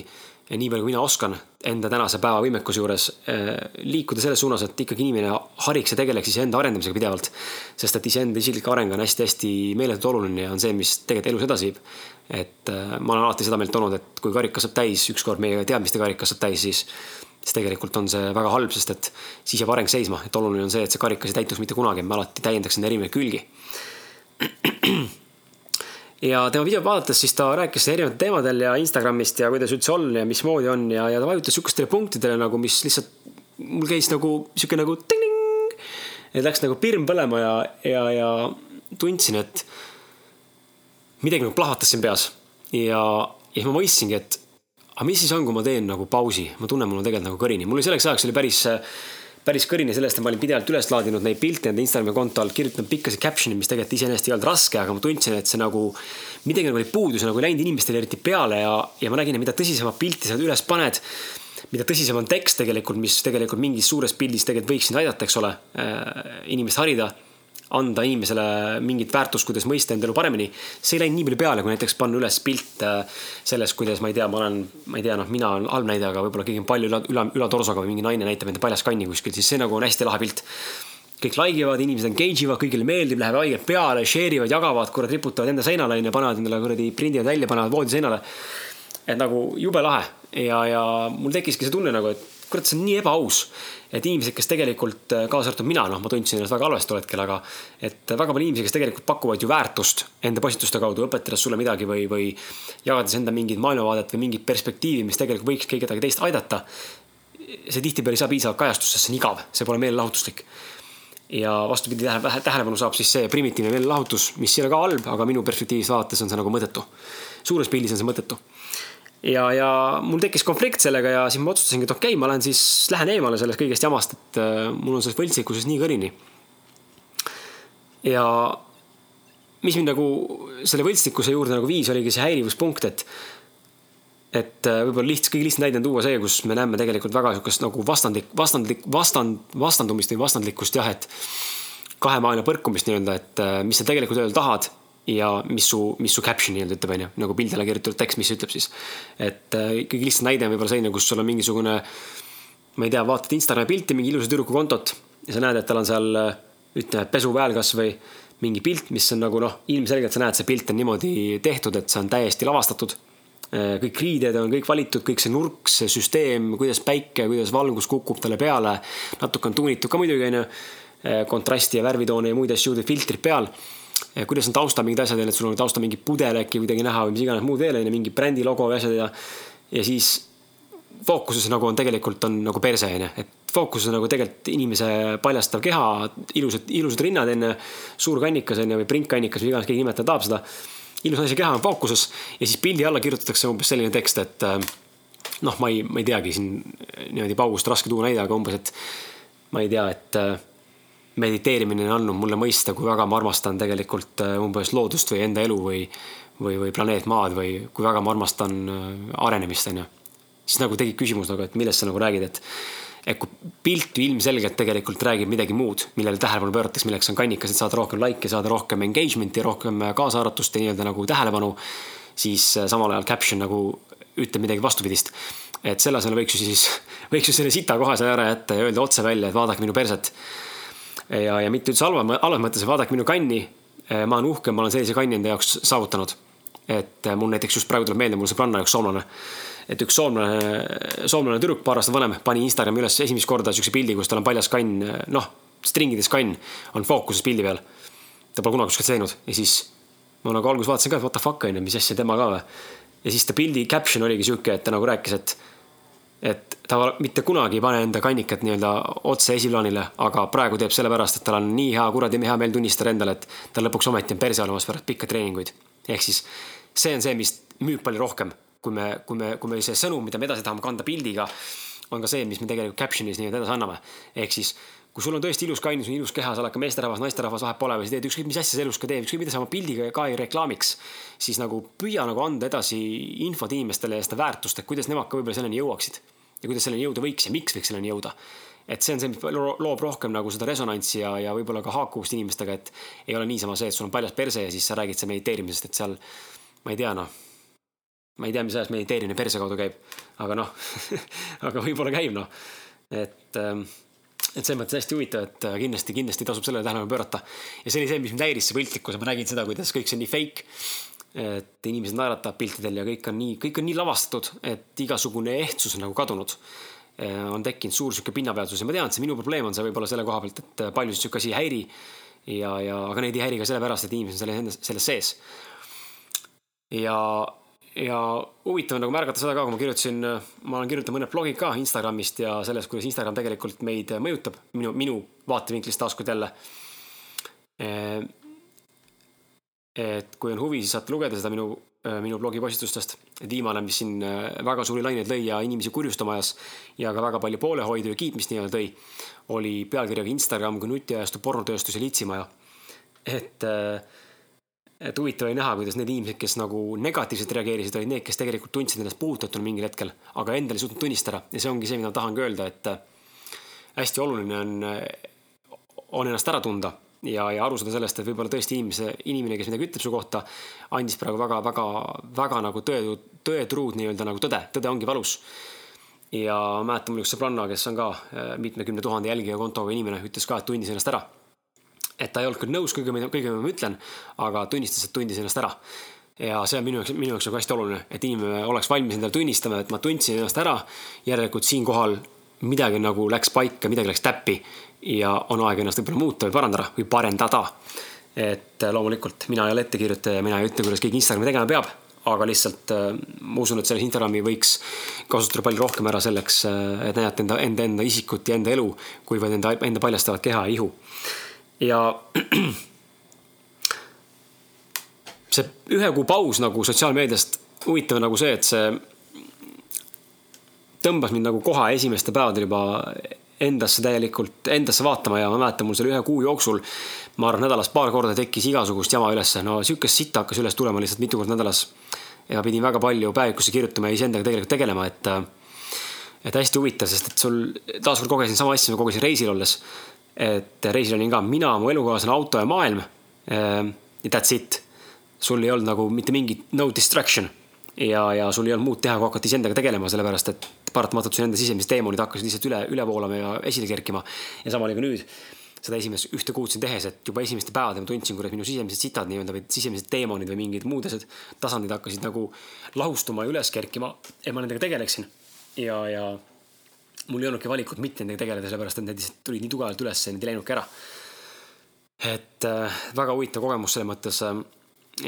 ja nii palju, kui mina oskan enda tänase päeva võimekuse juures eh, liikuda selles suunas, et ikkagi inimene hariks ja tegeleks iseenda arendamisega pidevalt. sest et iseenda isiklik areng on hästi-hästi meeletult oluline ja on see, mis tegelikult elus edasi viib. et eh, ma olen alati seda meelt olnud, et kui karikas saab täis, ükskord meie teadmiste karikas saab täis, siis siis tegelikult on see väga halb, sest et siis jääb areng seisma, et oluline on see, et see karikas ei täituks mitte kunagi, me alati täiendaks enda erinevaid külgi ja tema videot vaadates siis ta rääkis erinevatel teemadel ja Instagramist ja kuidas üldse on ja mismoodi on ja, ja ta vajutas sihukestele punktidele nagu, mis lihtsalt mul käis nagu sihuke nagu ting-ting. et läks nagu pirn põlema ja, ja, ja tundsin, et midagi nagu plahvatas siin peas. ja, ja siis ma mõistsingi, et aga mis siis on, kui ma teen nagu pausi, ma tunnen, mul on tegelikult nagu kõrini, mul selleks ajaks oli päris päris kõrini sellest, et ma olin pidevalt üles laadinud neid pilte enda Instagrami konto all, kirjutanud pikkasid caption'e, mis tegelikult iseenesest ei olnud raske, aga ma tundsin, et see nagu midagi nagu oli puudu, see nagu ei läinud inimestele eriti peale ja, ja ma nägin, et mida tõsisemat pilti sa üles paned, mida tõsisem on tekst tegelikult, mis tegelikult mingis suures pildis tegelikult võiks sind aidata, eks ole, äh, inimest harida anda inimesele mingit väärtust, kuidas mõista enda elu paremini. see ei läinud nii palju peale, kui näiteks panna üles pilt äh, sellest, kuidas ma ei tea, ma olen, ma ei tea, noh, mina olen halb näide, aga võib-olla keegi on palju üla, üla, ülatorsoga või mingi naine näitab enda paljas kanni kuskil, siis see nagu on hästi lahe pilt. kõik like ivad, inimesed engage ivad, kõigile meeldib, läheb haigelt peale, share ivad, jagavad, kurat, riputavad enda seinale onju, panevad endale kuradi, prindivad välja, panevad voodiseinale. et nagu jube lahe ja, ja mul tekkiski see tunne nagu, et kurat, see on nii ebaaus et inimesed, kes tegelikult, äh, kaasa arvatud mina, noh, ma tundsin ennast väga halvasti tol hetkel, aga et väga palju inimesi, kes tegelikult pakuvad ju väärtust enda postituste kaudu, õpetades sulle midagi või, või jagades enda mingit maailmavaadet või mingit perspektiivi, mis tegelikult võiks kedagi teist aidata. see tihtipeale ei saa piisavalt kajastust, sest see on igav, see pole meelelahutuslik. ja vastupidi, tähelepanu saab siis see primitiivne meelelahutus, mis ei ole ka halb, aga minu perspektiivist vaadates on see nagu mõttetu. suures pildis on see mõttetu ja, ja mul tekkis konflikt sellega ja siis ma otsustasingi, et okei okay,, ma lähen siis, lähen eemale sellest kõigest jamast, et äh, mul on selles võltsikuses nii kõrini. ja mis mind nagu selle võltstikuse juurde nagu viis, oligi see häirivuspunkt, et et äh, võib-olla lihtsalt, kõige lihtsam näide on tuua see, kus me näeme tegelikult väga sihukest nagu vastandlik, vastandlik, vastand, vastandumist või vastandlikkust jah, et kahe maailma põrkumist nii-öelda, et äh, mis sa tegelikult öelda tahad ja mis su, mis su caption nii-öelda ütleb, onju, nagu pildile kirjutatud tekst, mis ütleb siis. et äh, ikkagi lihtsalt näide on võib-olla selline, kus sul on mingisugune, ma ei tea, vaatad Instagrami pilti, mingi ilusa tüdruku kontot ja sa näed, et tal on seal äh, ütleme, pesuväel kasvõi mingi pilt, mis on nagu noh, ilmselgelt sa näed, see pilt on niimoodi tehtud, et see on täiesti lavastatud. Äh, kõik riided on kõik valitud, kõik see nurk, see süsteem, kuidas päike, kuidas valgus kukub talle peale. natuke on tuunitud ka muidugi onju, kontrasti ja värvitoone ja muid asju, filtrid peal kuidas on tausta mingid asjad, et sul on tausta mingi pudel äkki kuidagi näha või mis iganes muud veel, onju, mingi brändi logo ja asjad ja. ja siis fookuses nagu on tegelikult on nagu perse, onju, et fookuses on nagu tegelikult inimese paljastav keha, ilusad, ilusad rinnad, onju. suur kannikas onju või printkannikas või iganes keegi nimetada tahab seda. ilus naise keha on fookuses ja siis pildi alla kirjutatakse umbes selline tekst, et noh, ma ei, ma ei teagi siin niimoodi paugust raske tuua näide, aga umbes, et ma ei tea, et mediteerimine on andnud mulle mõista, kui väga ma armastan tegelikult äh, umbes loodust või enda elu või, või, või planeet Maad või kui väga ma armastan äh, arenemist, onju. siis nagu tekib küsimus nagu, et millest sa nagu räägid, et, et kui pilt ju ilmselgelt tegelikult räägib midagi muud, millele tähelepanu pööratakse, milleks on kannikas, et saada rohkem like'e, saada rohkem engagement'i, rohkem kaasaarvatust ja nii-öelda nagu tähelepanu, siis samal ajal caption nagu ütleb midagi vastupidist. et selle asemel võiks ju siis, võiks ju selle sita kohe seal ära jätta ja öelda otse välja, et vaadake minu perset ja, ja mitte üldse halva, halvas mõttes, vaadake minu kanni. Eh, ma olen uhke, ma olen sellise kanni enda jaoks saavutanud. et eh, mul näiteks just praegu tuleb meelde, mul sõbranna üks soomlane. et üks soomlane, soomlane tüdruk, paar aastat vanem, pani Instagrami üles esimest korda siukse pildi, kus tal on paljas kann, noh, stringides kann on fookuses pildi peal. ta pole kunagi kuskilt teinud ja siis ma nagu alguses vaatasin ka, et what the fuck on ju, mis asja tema ka või. ja siis ta pildi caption oligi sihuke, et ta nagu rääkis, et et ta mitte kunagi ei pane enda kannikat nii-öelda otse esiplaanile, aga praegu teeb sellepärast, et tal on nii hea kuradi hea meel tunnistada endale, et tal lõpuks ometi on perse olemas pärast pikki treeninguid. ehk siis see on see, mis müüb palju rohkem, kui me, kui me, kui me see sõnum, mida me edasi tahame kanda pildiga, on ka see, mis me tegelikult caption'is nii-öelda edasi anname. ehk siis kui sul on tõesti ilus kain, sul on ilus keha, sa oled ka meesterahvas, naisterahvas, vahet pole, või sa teed ükskõik mis asja sa elus ka teed, ükskõik mida sa oma pildiga ka ei reklaamiks, siis nagu püüa nagu anda edasi infot inimestele ja seda väärtust, et kuidas nemad ka võib-olla selleni jõuaksid. ja kuidas selleni jõuda võiks ja miks võiks selleni jõuda. et see on see, mis loob rohkem nagu seda resonantsi ja, ja võib-olla ka haakuvust inimestega, et ei ole niisama see, et sul on paljas perse ja siis sa räägid seal mediteerimisest, et seal, ma ei tea, noh ma ei tea, mis ajast mediteerimine perse kaudu käib, aga noh aga võib-olla käib noh, et ähm, et selles mõttes hästi huvitav, et äh, kindlasti, kindlasti tasub sellele tähelepanu pöörata. ja see oli see, mis mind häiris, see piltlikkus, ma nägin seda, kuidas kõik see on nii fake. et inimesed naeratavad piltidel ja kõik on nii, kõik on nii lavastatud, et igasugune ehtsus on nagu kadunud. Äh, on tekkinud suur sihuke pinnapealsus ja ma tean, et see minu probleem on see võib-olla selle koha pealt, et äh, paljusid sihuke asi ei häiri. ja, ja, aga neid ei häiri ka sellepärast, et inimesed on selles selles sees. ja ja huvitav on nagu märgata seda ka, kui ma kirjutasin, ma olen kirjutanud mõned blogid ka Instagramist ja sellest, kuidas Instagram tegelikult meid mõjutab, minu, minu vaatevinklist taaskord jälle. et kui on huvi, siis saate lugeda seda minu, minu blogi postitustest. et viimane, mis siin väga suuri laineid lõi ja inimesi kurjustama ajas ja ka väga palju poolehoidu ja kiitmist nii-öelda tõi, oli pealkirjaga Instagram kui nutiajastu pornotööstus ja litsimaja. et äh, et huvitav oli näha, kuidas need inimesed, kes nagu negatiivselt reageerisid, olid need, kes tegelikult tundsid ennast puudutatuna mingil hetkel, aga endal ei suutnud tunnistada. Ja see ongi see, mida ma tahangi öelda, et äh, hästi oluline on, äh, on ennast ära tunda ja, ja aru saada sellest, et võib-olla tõesti inimese, inimene, kes midagi ütleb su kohta, andis praegu väga, väga, väga nagu tõe, tõetruud nii-öelda nagu tõde, tõde ongi valus. ja mäletan mul üks sõbranna, kes on ka äh, mitmekümne tuhande jälgija kontoga inimene, ütles ka, et tundis ennast ära et ta ei olnud küll nõus kõige, kõigega, mida ma ütlen, aga tunnistas, et tundis ennast ära. ja see on minu jaoks, minu jaoks nagu hästi oluline, et inimene oleks valmis endale tunnistama, et ma tundsin ennast ära. järelikult siinkohal midagi nagu läks paika, midagi läks täppi ja on aeg ennast võib-olla muuta või parandada või parendada. et loomulikult mina ei ole ettekirjutaja ja mina ei ütle, kuidas keegi Instagrami tegema peab aga lihtsalt äh, ma usun, et selles Instagrami võiks kasutada palju rohkem ära selleks, äh, et näidata enda, enda, enda isikut ja enda elu, kuivõrd enda, enda paljastavat keha ja ihu ja see ühe kuu paus nagu sotsiaalmeediast, huvitav nagu see, et see tõmbas mind nagu kohe esimestel päevadel juba endasse täielikult, endasse vaatama ja ma mäletan, mul selle ühe kuu jooksul, ma arvan, nädalas paar korda tekkis igasugust jama ülesse, no sihukest sitta hakkas üles tulema lihtsalt mitu korda nädalas. ja pidin väga palju päevikusse kirjutama ja iseendaga tegelikult tegelema, et, et hästi huvitav, sest et sul taaskord kogesin sama asja, ma kogesin reisil olles et reisil olin ka mina, mu elukaaslane, auto ja maailm. Ehm, that's it. sul ei olnud nagu mitte mingit no distraction ja, ja sul ei olnud muud teha, kui hakata iseendaga tegelema, sellepärast et paratamatult su enda sisemised teemonid hakkasid lihtsalt üle, üle voolama ja esile kerkima. ja sama oli ka nüüd seda esimest ühte kuud siin tehes, et juba esimeste päevadel ma tundsin, kuidas minu sisemised sitad nii-öelda või sisemised teemonid või mingid muud asjad, tasandid hakkasid nagu lahustuma ja üles kerkima ja ma nendega tegeleksin. ja, ja mul ei olnudki valikut mitte nendega tegeleda, sellepärast et need lihtsalt tulid nii tugevalt üles ja need ei läinudki ära. et äh, väga huvitav kogemus selles mõttes äh,.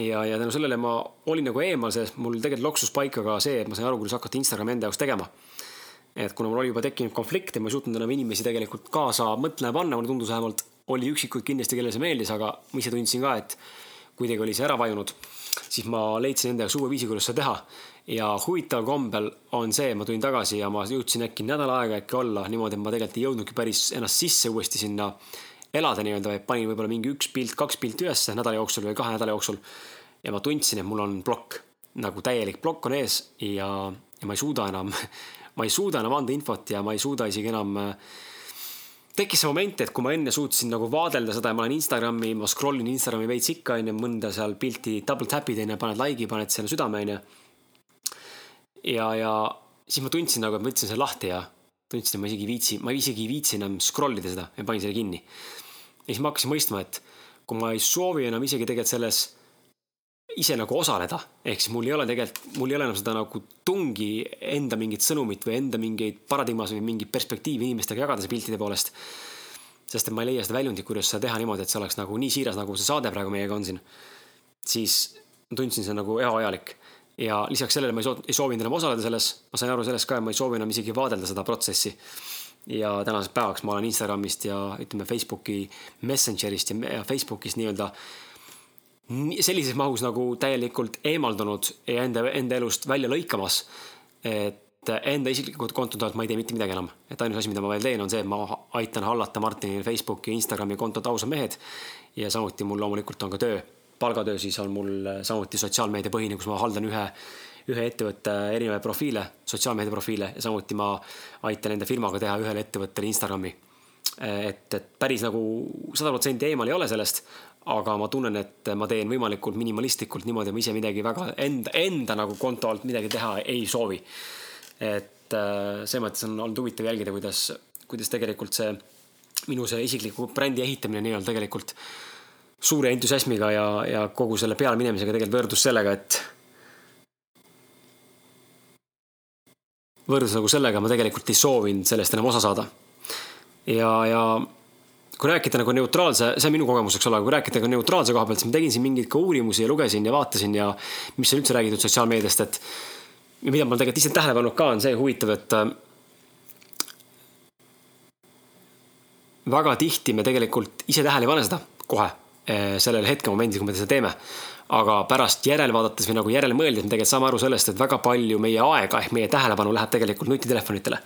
ja, ja tänu sellele ma olin nagu eemal sellest, mul tegelikult loksus paika ka see, et ma sain aru, kuidas hakata Instagrami enda jaoks tegema. et kuna mul oli juba tekkinud konflikt ja ma ei suutnud enam inimesi tegelikult kaasa mõtlema panna, mulle tundus vähemalt, oli üksikuid kindlasti, kellele see meeldis, aga ma ise tundsin ka, et kuidagi oli see ära vajunud, siis ma leidsin enda jaoks uue viisi, kuidas seda teha ja huvitaval kombel on see, ma tulin tagasi ja ma jõudsin äkki nädal aega äkki olla niimoodi, et ma tegelikult ei jõudnudki päris ennast sisse uuesti sinna elada nii-öelda, vaid panin võib-olla mingi üks pilt, kaks pilti ülesse nädala jooksul või kahe nädala jooksul. ja ma tundsin, et mul on plokk, nagu täielik plokk on ees ja, ja ma ei suuda enam ma ei suuda enam anda infot ja ma ei suuda isegi enam äh, tekkis see moment, et kui ma enne suutsin nagu vaadelda seda ja ma olen Instagrami, ma scroll in Instagrami veits ikka onju, mõnda seal pilti double tap'id onju, paned like'i, paned sinna südame onju. Ja, ja siis ma tundsin nagu, et ma võtsin selle lahti ja tundsin, et ma isegi ei viitsi, ma isegi ei viitsi enam scroll ida seda ja panin selle kinni. ja siis ma hakkasin mõistma, et kui ma ei soovi enam isegi tegelikult selles ise nagu osaleda, ehk siis mul ei ole tegelikult, mul ei ole enam seda nagu tungi enda mingit sõnumit või enda mingeid paradigmas või mingit perspektiivi inimestega jagada see piltide poolest. sest et ma ei leia seda väljundit, kuidas seda teha niimoodi, et see oleks nagu nii siiras, nagu see saade praegu meiega on siin. siis tundsin see nagu ebavajalik ja lisaks sellele ma ei soovinud, ei soovinud enam osaleda selles, ma sain aru sellest ka, et ma ei soovi enam isegi vaadelda seda protsessi. ja tänaseks päevaks ma olen Instagramist ja ütleme Facebooki Messengerist ja Facebookist nii-öelda sellises mahus nagu täielikult eemaldunud ja enda, enda elust välja lõikamas. et enda isiklikult kontot alt ma ei tee mitte midagi enam, et ainus asi, mida ma veel teen, on see, et ma aitan hallata Martinil Facebooki, Instagrami kontot Ausad mehed. ja samuti mul loomulikult on ka töö, palgatöö siis on mul samuti sotsiaalmeediapõhine, kus ma haldan ühe ühe ettevõtte erinevaid profiile, sotsiaalmeedia profiile ja samuti ma aitan enda firmaga teha ühele ettevõttele Instagrami. et, et päris nagu sada protsenti eemal ei ole sellest, aga ma tunnen, et ma teen võimalikult minimalistlikult niimoodi, et ma ise midagi väga enda, enda nagu konto alt midagi teha ei soovi. et äh, selles mõttes on olnud huvitav jälgida, kuidas, kuidas tegelikult see minu see isikliku brändi ehitamine nii-öelda tegelikult suure entusiasmiga ja, ja kogu selle pealeminemisega tegelikult võrdus sellega, et võrdus nagu sellega, ma tegelikult ei soovinud sellest enam osa saada. ja, ja kui rääkida nagu neutraalse, see on minu kogemus, eks ole, kui rääkida ka neutraalse koha pealt, siis ma tegin siin mingeid ka uurimusi ja lugesin ja vaatasin ja mis on üldse räägitud sotsiaalmeediast, et ja mida ma tegelikult ise tähele pannud ka, on see huvitav, et äh, väga tihti me tegelikult ise tähele ei pane seda kohe sellel hetke-momendil, kui me seda teeme. aga pärast järele vaadates või nagu järele mõeldes me tegelikult saame aru sellest, et väga palju meie aega ehk meie tähelepanu läheb tegelikult nutitelefonitele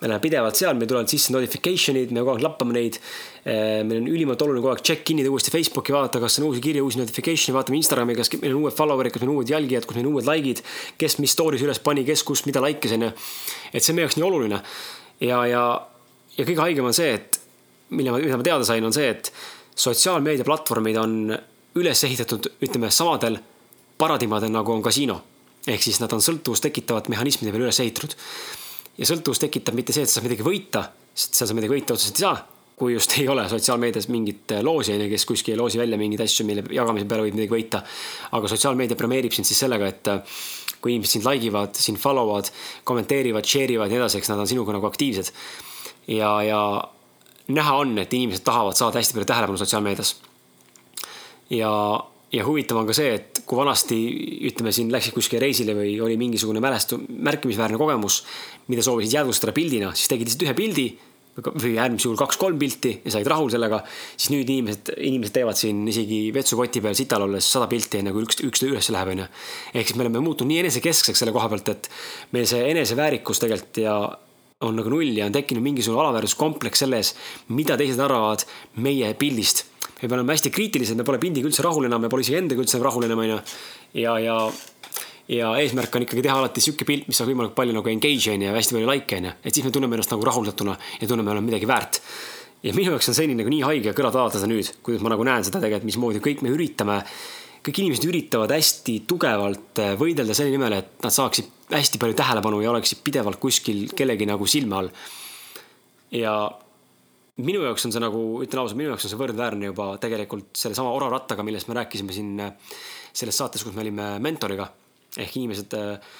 me oleme pidevalt seal, meil tulevad sisse notification'id, me kogu aeg lappame neid. Eh, meil on ülimalt oluline kogu aeg check-in ida uuesti Facebooki, vaadata, kas on uusi kirju, uusi notification'e, vaatame Instagrami, kas meil on uued follower'id, kas meil on uued jälgijad, kas meil on uued like'id. kes mis story's üles pani, kes kus mida like'is on ju. et see on meie jaoks nii oluline. ja, ja, ja kõige haigem on see, et mille ma, mida ma teada sain, on see, et sotsiaalmeediaplatvormid on üles ehitatud, ütleme samadel paradigmadel nagu on kasiino. ehk siis nad on sõltuvust tekitavad mehhanismide peale üles ehitatud ja sõltuvus tekitab mitte see, et sa saad midagi võita, sest seal sa midagi võita otseselt ei saa. kui just ei ole sotsiaalmeedias mingit loosi, on ju, kes kuskil ei loosi välja mingeid asju, mille jagamise peale võib midagi võita. aga sotsiaalmeedia premeerib sind siis sellega, et äh, kui inimesed sind like ivad, sind follow vad, kommenteerivad, share ivad ja nii edasi, eks nad on sinuga nagu aktiivsed. ja, ja näha on, et inimesed tahavad saada hästi palju tähelepanu sotsiaalmeedias. ja ja huvitav on ka see, et kui vanasti ütleme siin läksid kuskile reisile või oli mingisugune mälestu-, märkimisväärne kogemus, mida soovisid jäädvustada pildina, siis tegid lihtsalt ühe pildi või äärmisel juhul kaks-kolm pilti ja said rahul sellega, siis nüüd inimesed, inimesed teevad siin isegi vetsukoti peal sital olles sada pilti, enne kui üks, üks üles läheb, onju. ehk siis me oleme muutunud nii enesekeskseks selle koha pealt, et meil see eneseväärikus tegelikult ja on nagu null ja on tekkinud mingisugune alaväärsuskompleks selles, mida teised arvavad meie pildist me peame olema hästi kriitilised, me pole pildiga üldse rahul enam, me pole isegi endaga üldse rahul enam, onju. ja, ja, ja eesmärk on ikkagi teha alati sihuke pilt, mis saab võimalikult palju nagu engage onju ja hästi palju likee onju. et siis me tunneme ennast nagu rahuldatuna ja tunneme, me oleme midagi väärt. ja minu jaoks on selline nagu nii haige kõrvalt vaadata seda nüüd, kuidas ma nagu näen seda tegelikult, mismoodi kõik me üritame, kõik inimesed üritavad hästi tugevalt äh, võidelda selle nimel, et nad saaksid hästi palju tähelepanu ja oleksid pidevalt kuskil kellegi nagu silme all. ja minu jaoks on see nagu, ütlen ausalt, minu jaoks on see võrdväärne juba tegelikult sellesama oravrattaga, millest me rääkisime siin äh, selles saates, kus me olime mentoriga. ehk inimesed äh,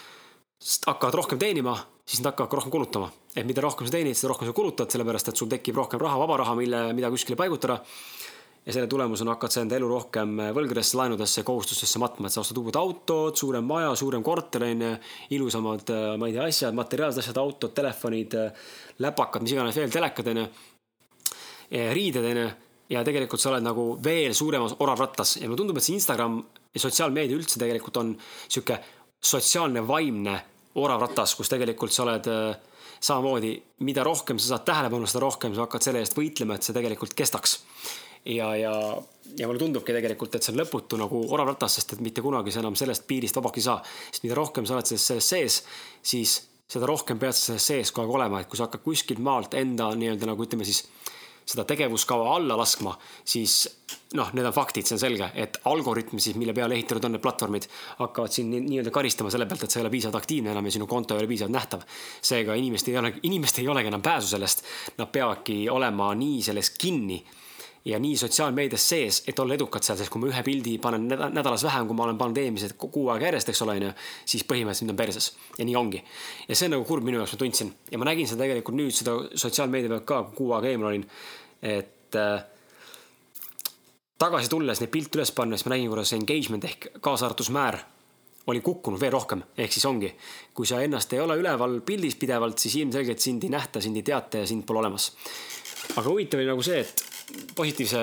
hakkavad rohkem teenima, siis nad hakkavad ka rohkem kulutama. et mida rohkem sa teenid, seda rohkem sa kulutad, sellepärast et sul tekib rohkem raha, vaba raha, mille, mida kuskile paigutada. Ja selle tulemusena hakkad sa enda elu rohkem äh, võlgadesse, laenudesse, kohustustesse matma, et sa ostad uued autod, suurem maja, suurem korter on ju, ilusamad, ma ei tea, asjad, materiaalsed asjad, autod, telefonid, läpakad, mis iganes veel, telekad on ju Eh, riided, onju. ja tegelikult sa oled nagu veel suuremas oravrattas ja mulle tundub, et see Instagram ja sotsiaalmeedia üldse tegelikult on sihuke sotsiaalne vaimne oravratas, kus tegelikult sa oled, samamoodi, mida rohkem sa saad tähelepanu, seda rohkem sa hakkad selle eest võitlema, et see tegelikult kestaks. Ja, ja, ja mulle tundubki tegelikult, et see on lõputu nagu orav ratas, sest et mitte kunagi sa enam sellest piirist vabaks ei saa. sest mida rohkem sa oled selles, selles sees, siis seda rohkem pead sa selles sees kogu aeg olema, et kui sa hakkad kuskilt maalt enda nii-öelda nagu ütleme siis seda tegevuskava alla laskma, siis noh, need on faktid, see on selge, et algoritm siis, mille peale ehitatud on need platvormid, hakkavad sind nii-öelda karistama selle pealt, et sa ei ole piisavalt aktiivne enam ja sinu konto ei ole piisavalt nähtav. seega inimesed ei ole, inimestel ei olegi enam pääsu sellest. Nad peavadki olema nii selles kinni ja nii sotsiaalmeedias sees, et olla edukad seal, sest kui ma ühe pildi panen nädalas vähem, kui ma olen pannud eelmised kuu aega järjest, eks ole, onju, siis põhimõtteliselt mind on perses. ja nii ongi. ja see on nagu kurb minu jaoks, ma tundsin ja ma nägin seda tegelikult nüüd seda sotsiaalmeedia pealt ka, kui kuu aega eemal olin. et äh, tagasi tulles neid pilte üles pannes ma nägin, kuidas engagement ehk kaasarvatusmäär oli kukkunud veel rohkem, ehk siis ongi, kui sa ennast ei ole üleval pildis pidevalt, siis ilmselgelt sind ei nähta, sind ei teata ja sind pole olemas. Aga huvitav oli nagu see, et positiivse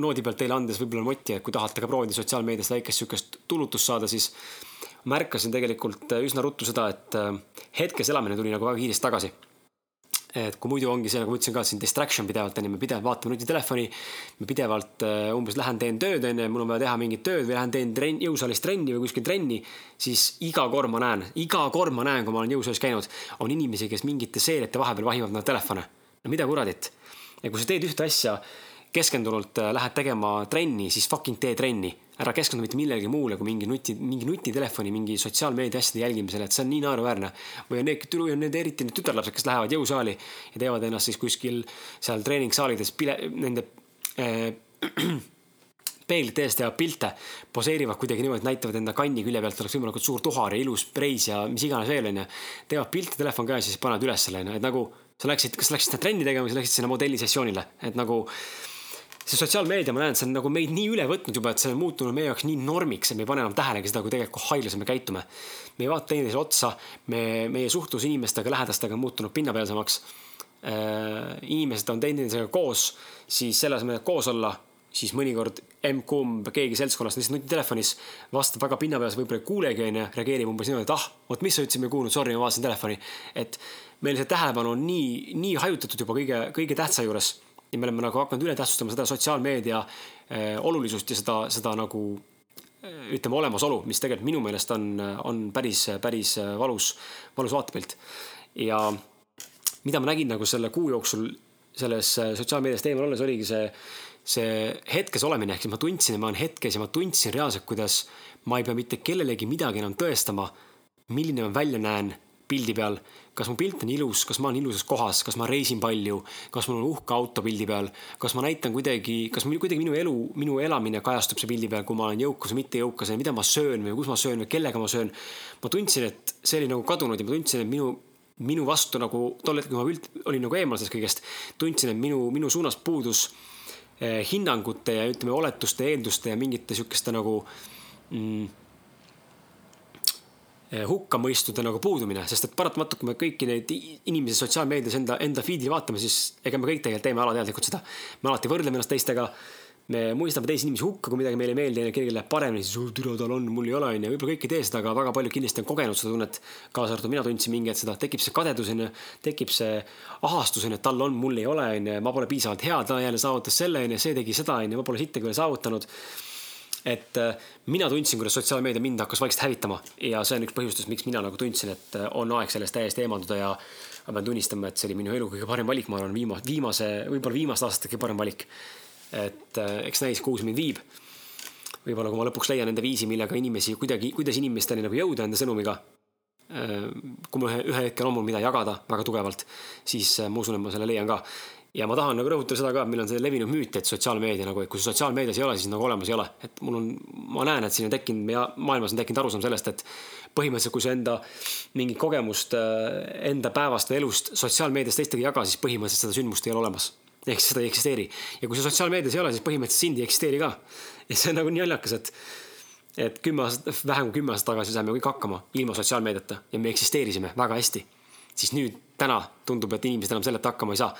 noodi pealt teile andes võib-olla motti, et kui tahate ka proovida sotsiaalmeedias väikest sihukest tulutust saada, siis märkasin tegelikult üsna ruttu seda, et äh, hetkes elamine tuli nagu väga kiiresti tagasi. et kui muidu ongi see, nagu ma ütlesin ka, siin distraction pidevalt onju, me pidevalt vaatame nutitelefoni, me pidevalt äh, umbes lähen teen tööd onju, mul on vaja teha mingit tööd või lähen teen trenn, jõusaalis trenni või kuskil trenni, siis iga kord ma näen, iga kord ma näen, kui ma olen jõusaalis käinud, on inimesi, kes mingite seeriate vahepeal vahivad oma telefone. No mida kuradit ja kui sa teed ühte asja keskendunult, äh, lähed tegema trenni, siis fucking tee trenni. ära keskendu mitte millelegi muule kui mingi nuti, mingi nutitelefoni, mingi sotsiaalmeedia asjade jälgimisele, et see on nii naeruväärne. või on need, on need eriti need tütarlapsed, kes lähevad jõusaali ja teevad ennast siis kuskil seal treeningsaalides pile, nende äh, peeglite ees teevad pilte, poseerivad kuidagi niimoodi, et näitavad enda kanni külje pealt oleks võimalikult suur tuhar ja ilus preis ja mis iganes veel onju. teevad pilte telefon käes ja siis panevad üles selle onju, et nagu sa läksid, kas läksid sinna trenni tegema või sa läksid sinna modellisessioonile, et nagu see sotsiaalmeedia, ma näen, see on nagu meid nii üle võtnud juba, et see on muutunud meie jaoks nii normiks, et me ei pane enam tähelegi seda, kui tegelikult haiglas me käitume. me ei vaata teineteisele otsa, me, meie suhtlus inimestega, lähedastega on muutunud pinnapealsemaks äh,. inimesed on teineteisega koos, siis selle asemel, et koos olla, siis mõnikord emb-kumb, keegi seltskonnast lihtsalt nutitelefonis vastab väga pinnapealselt, võib-olla ei kuulegi, onju, reageerib umbes niimoodi, et ah, vot mis sa ütlesid, ma ei kuulnud, sorry, ma vaatasin telefoni. et meil see tähelepanu on nii, nii hajutatud juba kõige, kõige tähtsa juures. ja me oleme nagu hakanud üle tähtsustama seda sotsiaalmeedia äh, olulisust ja seda, seda nagu äh, ütleme, olemasolu, mis tegelikult minu meelest on, on päris, päris valus, valus vaatepilt. ja mida ma nägin nagu selle kuu jooksul selles sotsiaalmeediast eemal olles oligi see, see hetkes olemine, ehk siis ma tundsin, et ma olen hetkes ja ma tundsin reaalselt, kuidas ma ei pea mitte kellelegi midagi enam tõestama, milline ma välja näen pildi peal, kas mu pilt on ilus, kas ma olen ilusas kohas, kas ma reisin palju, kas mul on uhke auto pildi peal, kas ma näitan kuidagi, kas kuidagi minu elu, minu elamine kajastub see pildi peal, kui ma olen jõukas või mitte jõukas ja mida ma söön või kus ma söön või kellega ma söön. ma tundsin, et see oli nagu kadunud ja ma tundsin, et minu, minu vastu nagu tol hetkel, kui ma pilt, olin nagu eemal sellest kõigest, tundsin, et minu, minu suunas puudus eh, hinnangute ja ütleme, oletuste, eelduste ja mingite sihukeste nagu mm, hukkamõistude nagu puudumine, sest et paratamatult, kui me kõiki neid inimesi sotsiaalmeedias enda, enda feed'i vaatame, siis ega me kõik tegelikult teeme alateadlikult seda. me alati võrdleme ennast teistega. me mõistame teisi inimesi hukka, kui midagi meile ei meeldi ja kellelgi läheb paremini, siis türa tal on, mul ei ole, onju. võib-olla kõik ei tee seda, aga väga paljud kindlasti on kogenud seda tunnet. kaasa arvatud mina tundsin mingi hetk seda, tekib see kadedus onju, tekib see ahastus onju, et tal on, mul ei ole onju, ma pole piisavalt hea, ta jälle saavutas selle onju, see tegi seda onju, ma pole sittagi veel saavutanud et äh, mina tundsin, kuidas sotsiaalmeedia mind hakkas vaikselt hävitama ja see on üks põhjustest, miks mina nagu tundsin, et äh, on aeg sellest täiesti eemalduda ja ma pean tunnistama, et see oli minu elu kõige parem valik, ma arvan, viimase, viimase, võib-olla viimaste aastate kõige parem valik. et äh, eks näis, kuhu see mind viib. võib-olla, kui ma lõpuks leian enda viisi, millega inimesi kuidagi, kuidas inimesteni nagu jõuda enda sõnumiga. kui mul ühe, ühe hetkel on mul mida jagada väga tugevalt, siis ma usun, et ma selle leian ka ja ma tahan nagu rõhutada seda ka, et meil on see levinud müüt, et sotsiaalmeedia nagu, et kui sotsiaalmeedias ei ole, siis nagu olemas ei ole. et mul on, ma näen, et siin on tekkinud ja maailmas on tekkinud arusaam sellest, et põhimõtteliselt, kui sa enda mingit kogemust äh, enda päevast või elust sotsiaalmeedias teistega ei jaga, siis põhimõtteliselt seda sündmust ei ole olemas. ehk siis seda ei eksisteeri. ja kui see sotsiaalmeedias ei ole, siis põhimõtteliselt sind ei eksisteeri ka. ja see on nagu nii naljakas, et et kümme aastat, vähem kui kümme aastat tagasi saime kõik hakkama ilma sotsiaalmeediata ja me eksisteerisime väga hästi. siis nüüd, täna tundub, et inimesed enam selleta hakkama ei saa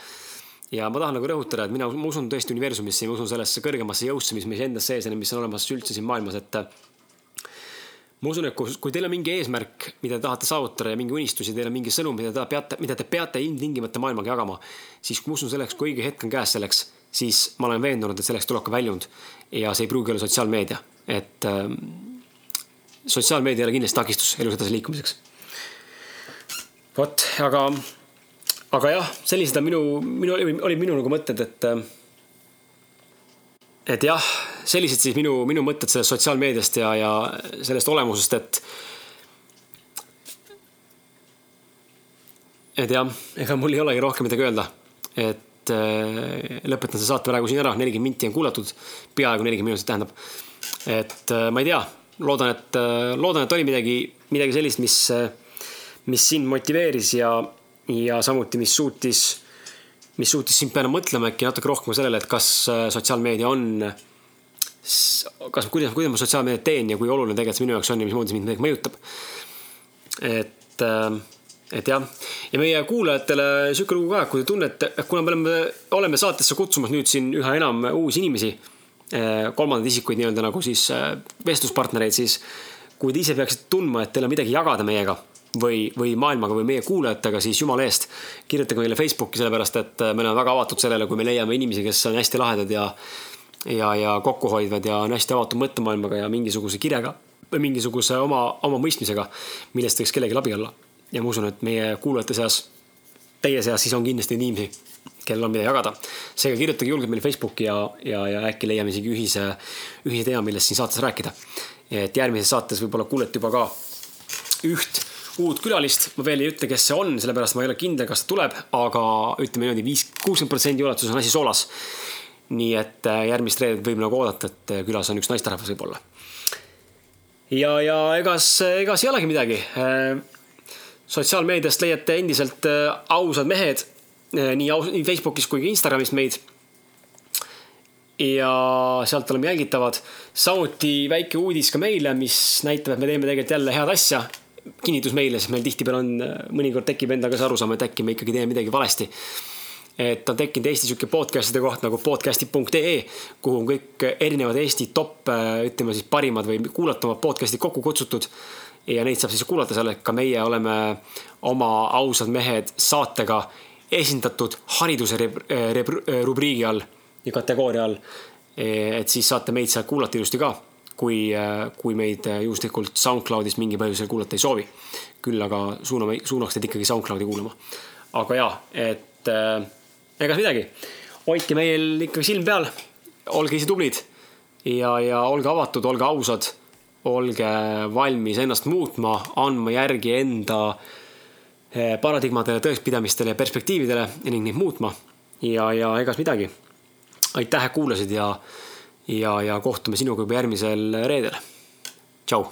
ja ma tahan nagu rõhutada, et mina, ma usun tõesti universumisse, ma usun sellesse kõrgemasse jõusse, mis meis endas sees on ja mis on olemas üldse siin maailmas, et ma usun, et kui, kui teil on mingi eesmärk, mida te tahate saavutada ja mingi unistus ja teil on mingi sõnum, mida te peate, mida te peate ilmtingimata maailmaga jagama, siis ma usun selleks, kui õige hetk on käes selleks, siis ma olen veendunud, et selleks tuleb ka väljund. ja see ei pruugi olla sotsiaalmeedia, et äh, sotsiaalmeedia ei ole kindlasti takistus elus edasi liikumiseks. vot, aga, aga jah, sellised on minu, minu, olid minu nagu mõtted, et et jah, sellised siis minu, minu mõtted sellest sotsiaalmeediast ja, ja sellest olemusest, et. et jah, ega mul ei olegi rohkem midagi öelda. et äh, lõpetan selle saate praegu siin ära, nelikümmend minti on kuulatud, peaaegu nelikümmend minutit tähendab. et äh, ma ei tea, loodan, et äh,, loodan, et oli midagi, midagi sellist, mis, mis sind motiveeris ja, ja samuti, mis suutis mis suutis sind peale mõtlema äkki natuke rohkem sellele, et kas äh, sotsiaalmeedia on, kas, kuidas, kuidas ma sotsiaalmeediat teen ja kui oluline tegelikult see minu jaoks on ja mismoodi see mind mõjutab. et, äh, et jah, ja meie kuulajatele sihuke lugu ka, kui te tunnete, kuna me oleme, oleme saatesse kutsumas nüüd siin üha enam uusi inimesi, äh, kolmandaid isikuid nii-öelda nagu siis vestluspartnereid, siis kui te ise peaksite tundma, et teil on midagi jagada meiega või, või maailmaga või meie kuulajatega, siis jumala eest kirjutage meile Facebooki, sellepärast et me oleme väga avatud sellele, kui me leiame inimesi, kes on hästi lahedad ja ja, ja kokkuhoidvad ja on hästi avatud mõttemaailmaga ja mingisuguse kirega või mingisuguse oma, oma mõistmisega, millest võiks kellelgi abi olla. ja ma usun, et meie kuulajate seas, teie seas siis on kindlasti inimesi, kellel on midagi jagada. seega kirjutage julgelt meile Facebooki ja, ja, ja äkki leiame isegi ühise, ühise teema, millest siin saates rääkida. et järgmises saates võib-olla kuulete juba ka üht uut külalist, ma veel ei ütle, kes see on, sellepärast ma ei ole kindel, kas ta tuleb, aga ütleme niimoodi, viis, kuuskümmend protsenti ulatuses on asi soolas. nii et äh, järgmist reedet võib nagu oodata, et äh, külas on üks naisterahvas võib-olla. ja, ja egas, egas ei olegi midagi. Äh, sotsiaalmeediast leiate endiselt ausad mehed nii aus-, nii Facebookis kui ka Instagramis meid. ja sealt oleme jälgitavad. samuti väike uudis ka meile, mis näitab, et me teeme tegelikult jälle head asja kinnitus meile, sest meil tihtipeale on, mõnikord tekib endaga see arusaam, et äkki me ikkagi teeme midagi valesti. et on tekkinud Eesti sihuke podcast'ide koht nagu podcast'i.ee, kuhu on kõik erinevad Eesti top, ütleme siis parimad või kuulatumad podcast'id kokku kutsutud. ja neid saab siis kuulata seal, et ka meie oleme oma ausad mehed saatega esindatud hariduse rubriigi all ja kategooria all. et siis saate meid seal kuulata ilusti ka kui, kui meid juhuslikult SoundCloudis mingi põhjusel kuulata ei soovi. küll aga suuname, suunaks teid ikkagi SoundCloudi kuulama. aga jaa, et äh, ega midagi, hoidke meil ikka silm peal, olge ise tublid ja, ja olge avatud, olge ausad, olge valmis ennast muutma, andma järgi enda äh, paradigmadele, tõekspidamistele ja perspektiividele ning neid muutma. ja, ja egas midagi. aitäh, et kuulasid ja ja, ja kohtume sinuga juba järgmisel reedel. tšau